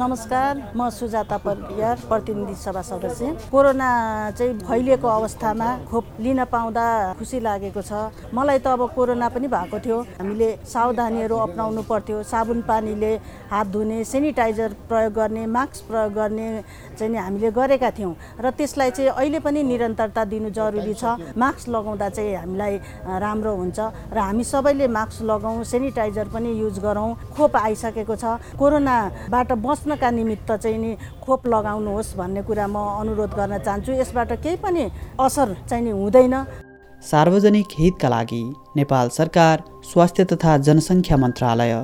नमस्कार म सुजाता परियार प्रतिनिधि सभा सदस्य। कोरोना चाहिँ फैलिएको अवस्थामा खोप लिन पाउँदा खुसी लागेको छ। मलाई त अब कोरोना पनि भएको थियो। हामीले सावधानीहरू अप्नाउनु पर्थ्यो। साबुन पानीले हात धुने सेनिटाइजर प्रयोग गर्ने मास्क प्रयोग गर्ने चाहिँ हामीले गरेका थियौँ। र त्यसलाई चाहिँ अहिले पनि निरन्तरता दिनु जरुरी छ। मास्क लगाउँदा चाहिँ हामीलाई राम्रो हुन्छ। र हामी सबैले मास्क लगाउँ सेनिटाइजर पनि युज गरौँ। खोप आइसकेको छ। कोरोनाबाट बच्नका निमित्त चाहिँ नि खोप लगाउनुहोस् भन्ने कुरा म अनुरोध गर्न चाहन्छु। यसबाट केही पनि असर चाहिँ नि हुँदैन। सार्वजनिक हितका लागि नेपाल सरकार स्वास्थ्य तथा जनसङ्ख्या मन्त्रालय।